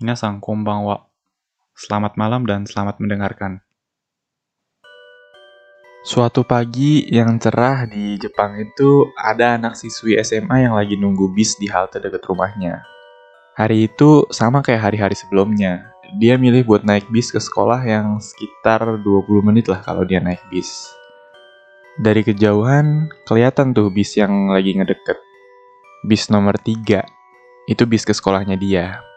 Minasang konbanwa. Selamat malam dan selamat mendengarkan. Suatu pagi yang cerah di Jepang itu ada anak siswi SMA yang lagi nunggu bis di halte dekat rumahnya. Hari itu sama kayak hari-hari sebelumnya. Dia milih buat naik bis ke sekolah yang sekitar 20 menit lah kalau dia naik bis. Dari kejauhan, kelihatan tuh bis yang lagi ngedeket. Bis nomor 3. Itu bis ke sekolahnya dia.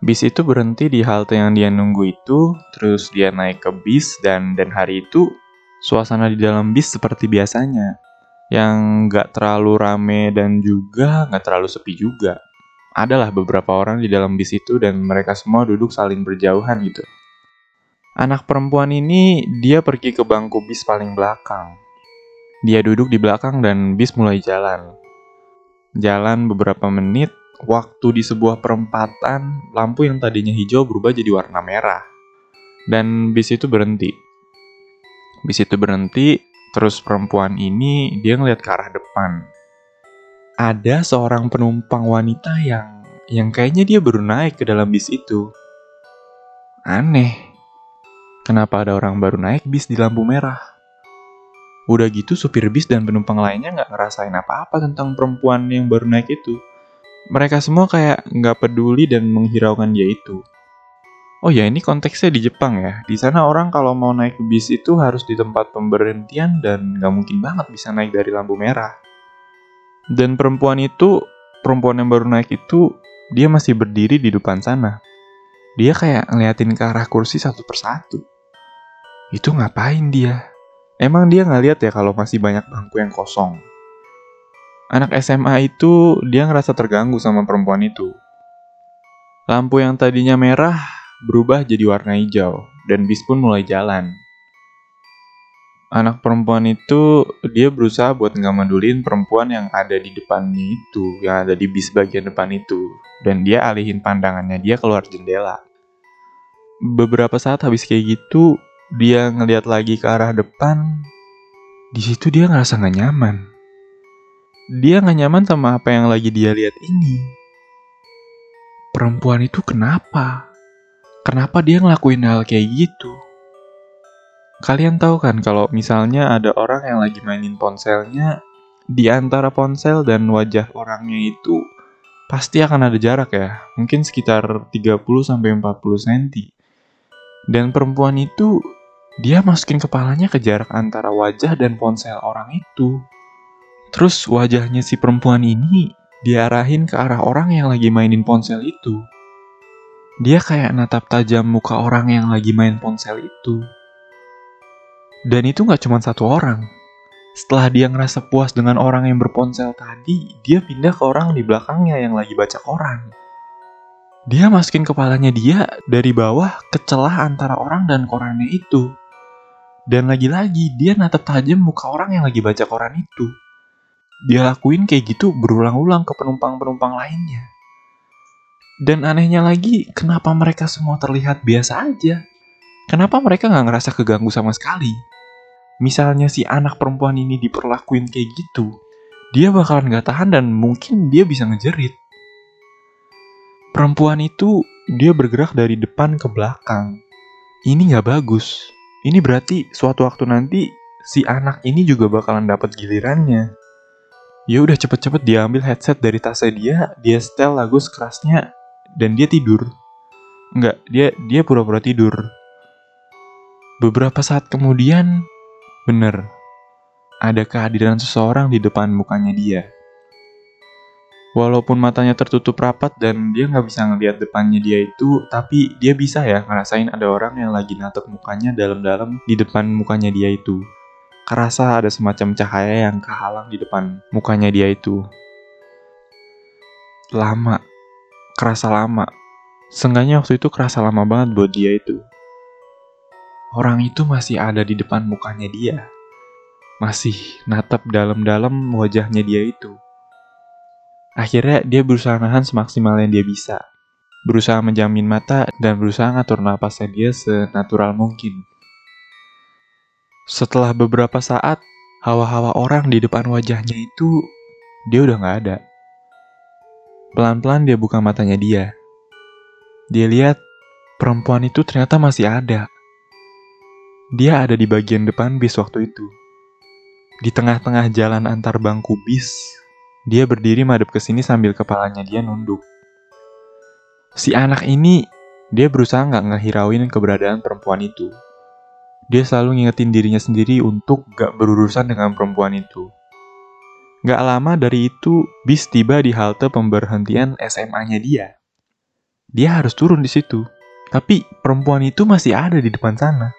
Bis itu berhenti di halte yang dia nunggu itu, terus dia naik ke bis dan dan hari itu suasana di dalam bis seperti biasanya, yang nggak terlalu rame dan juga nggak terlalu sepi juga. Adalah beberapa orang di dalam bis itu dan mereka semua duduk saling berjauhan gitu. Anak perempuan ini dia pergi ke bangku bis paling belakang. Dia duduk di belakang dan bis mulai jalan. Jalan beberapa menit, waktu di sebuah perempatan, lampu yang tadinya hijau berubah jadi warna merah. Dan bis itu berhenti. Bis itu berhenti, terus perempuan ini dia ngeliat ke arah depan. Ada seorang penumpang wanita yang yang kayaknya dia baru naik ke dalam bis itu. Aneh. Kenapa ada orang baru naik bis di lampu merah? Udah gitu supir bis dan penumpang lainnya nggak ngerasain apa-apa tentang perempuan yang baru naik itu mereka semua kayak nggak peduli dan menghiraukan dia itu. Oh ya, ini konteksnya di Jepang ya. Di sana orang kalau mau naik bis itu harus di tempat pemberhentian dan nggak mungkin banget bisa naik dari lampu merah. Dan perempuan itu, perempuan yang baru naik itu, dia masih berdiri di depan sana. Dia kayak ngeliatin ke arah kursi satu persatu. Itu ngapain dia? Emang dia nggak lihat ya kalau masih banyak bangku yang kosong? Anak SMA itu dia ngerasa terganggu sama perempuan itu. Lampu yang tadinya merah berubah jadi warna hijau dan bis pun mulai jalan. Anak perempuan itu dia berusaha buat nggak medulin perempuan yang ada di depannya itu, yang ada di bis bagian depan itu, dan dia alihin pandangannya dia keluar jendela. Beberapa saat habis kayak gitu, dia ngeliat lagi ke arah depan. Di situ dia ngerasa nggak nyaman dia nggak nyaman sama apa yang lagi dia lihat ini. Perempuan itu kenapa? Kenapa dia ngelakuin hal kayak gitu? Kalian tahu kan kalau misalnya ada orang yang lagi mainin ponselnya, di antara ponsel dan wajah orangnya itu pasti akan ada jarak ya, mungkin sekitar 30 sampai 40 cm. Dan perempuan itu dia masukin kepalanya ke jarak antara wajah dan ponsel orang itu. Terus wajahnya si perempuan ini diarahin ke arah orang yang lagi mainin ponsel itu. Dia kayak natap tajam muka orang yang lagi main ponsel itu. Dan itu gak cuma satu orang. Setelah dia ngerasa puas dengan orang yang berponsel tadi, dia pindah ke orang di belakangnya yang lagi baca koran. Dia masukin kepalanya dia dari bawah ke celah antara orang dan korannya itu. Dan lagi-lagi dia natap tajam muka orang yang lagi baca koran itu dia lakuin kayak gitu berulang-ulang ke penumpang-penumpang lainnya. Dan anehnya lagi, kenapa mereka semua terlihat biasa aja? Kenapa mereka nggak ngerasa keganggu sama sekali? Misalnya si anak perempuan ini diperlakuin kayak gitu, dia bakalan nggak tahan dan mungkin dia bisa ngejerit. Perempuan itu, dia bergerak dari depan ke belakang. Ini nggak bagus. Ini berarti suatu waktu nanti si anak ini juga bakalan dapat gilirannya ya udah cepet-cepet dia ambil headset dari tasnya dia, dia setel lagu sekerasnya, dan dia tidur. Enggak, dia dia pura-pura tidur. Beberapa saat kemudian, bener, ada kehadiran seseorang di depan mukanya dia. Walaupun matanya tertutup rapat dan dia nggak bisa ngeliat depannya dia itu, tapi dia bisa ya ngerasain ada orang yang lagi natap mukanya dalam-dalam di depan mukanya dia itu kerasa ada semacam cahaya yang kehalang di depan mukanya dia itu. Lama, kerasa lama. Seenggaknya waktu itu kerasa lama banget buat dia itu. Orang itu masih ada di depan mukanya dia. Masih natap dalam-dalam wajahnya dia itu. Akhirnya dia berusaha nahan semaksimal yang dia bisa. Berusaha menjamin mata dan berusaha ngatur napasnya dia senatural mungkin. Setelah beberapa saat, hawa-hawa orang di depan wajahnya itu, dia udah gak ada. Pelan-pelan dia buka matanya dia. Dia lihat perempuan itu ternyata masih ada. Dia ada di bagian depan bis waktu itu. Di tengah-tengah jalan antar bangku bis, dia berdiri madep ke sini sambil kepalanya dia nunduk. Si anak ini, dia berusaha nggak ngehirauin keberadaan perempuan itu. Dia selalu ngingetin dirinya sendiri untuk gak berurusan dengan perempuan itu. Gak lama dari itu, bis tiba di halte pemberhentian SMA-nya dia. Dia harus turun di situ. Tapi perempuan itu masih ada di depan sana.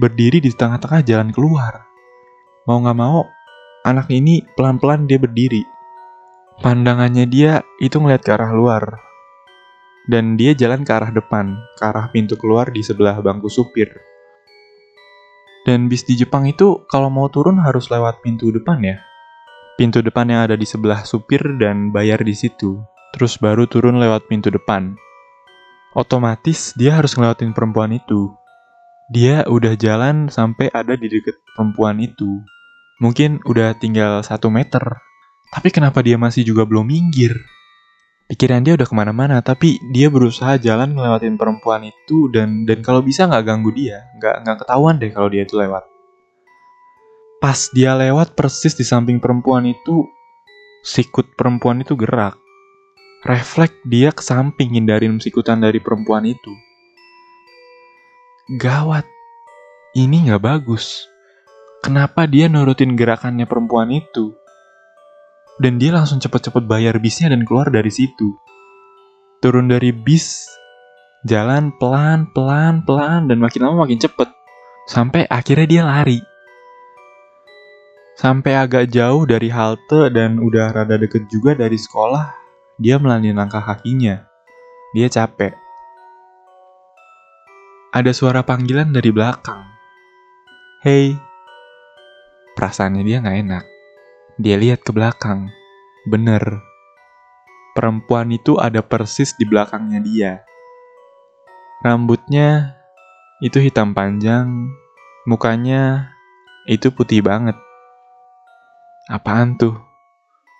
Berdiri di tengah-tengah jalan keluar. Mau gak mau, anak ini pelan-pelan dia berdiri. Pandangannya dia itu ngeliat ke arah luar. Dan dia jalan ke arah depan, ke arah pintu keluar di sebelah bangku supir. Dan bis di Jepang itu kalau mau turun harus lewat pintu depan ya. Pintu depan yang ada di sebelah supir dan bayar di situ. Terus baru turun lewat pintu depan. Otomatis dia harus ngelewatin perempuan itu. Dia udah jalan sampai ada di deket perempuan itu. Mungkin udah tinggal satu meter. Tapi kenapa dia masih juga belum minggir? Pikiran dia udah ke mana-mana tapi dia berusaha jalan ngelewatin perempuan itu dan dan kalau bisa nggak ganggu dia nggak nggak ketahuan deh kalau dia itu lewat. Pas dia lewat persis di samping perempuan itu sikut perempuan itu gerak. Refleks dia ke samping hindarin sikutan dari perempuan itu. Gawat ini nggak bagus. Kenapa dia nurutin gerakannya perempuan itu dan dia langsung cepet-cepet bayar bisnya dan keluar dari situ. Turun dari bis, jalan pelan, pelan, pelan, dan makin lama makin cepet. Sampai akhirnya dia lari. Sampai agak jauh dari halte dan udah rada deket juga dari sekolah, dia melalui langkah kakinya. Dia capek. Ada suara panggilan dari belakang. Hey, perasaannya dia nggak enak. Dia lihat ke belakang. Bener. Perempuan itu ada persis di belakangnya dia. Rambutnya itu hitam panjang, mukanya itu putih banget. Apaan tuh?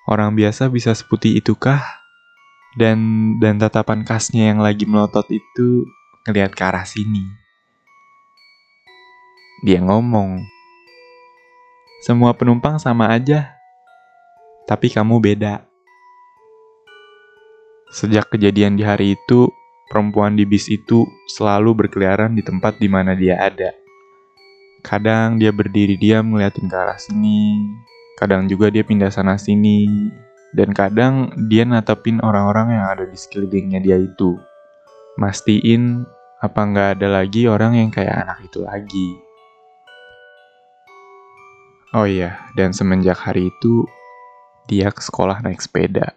Orang biasa bisa seputih itukah? Dan dan tatapan khasnya yang lagi melotot itu ngelihat ke arah sini. Dia ngomong, semua penumpang sama aja tapi kamu beda. Sejak kejadian di hari itu, perempuan di bis itu selalu berkeliaran di tempat di mana dia ada. Kadang dia berdiri diam ngeliatin ke arah sini, kadang juga dia pindah sana sini, dan kadang dia natapin orang-orang yang ada di sekelilingnya dia itu. Mastiin apa nggak ada lagi orang yang kayak anak itu lagi. Oh iya, dan semenjak hari itu dia ke sekolah naik sepeda.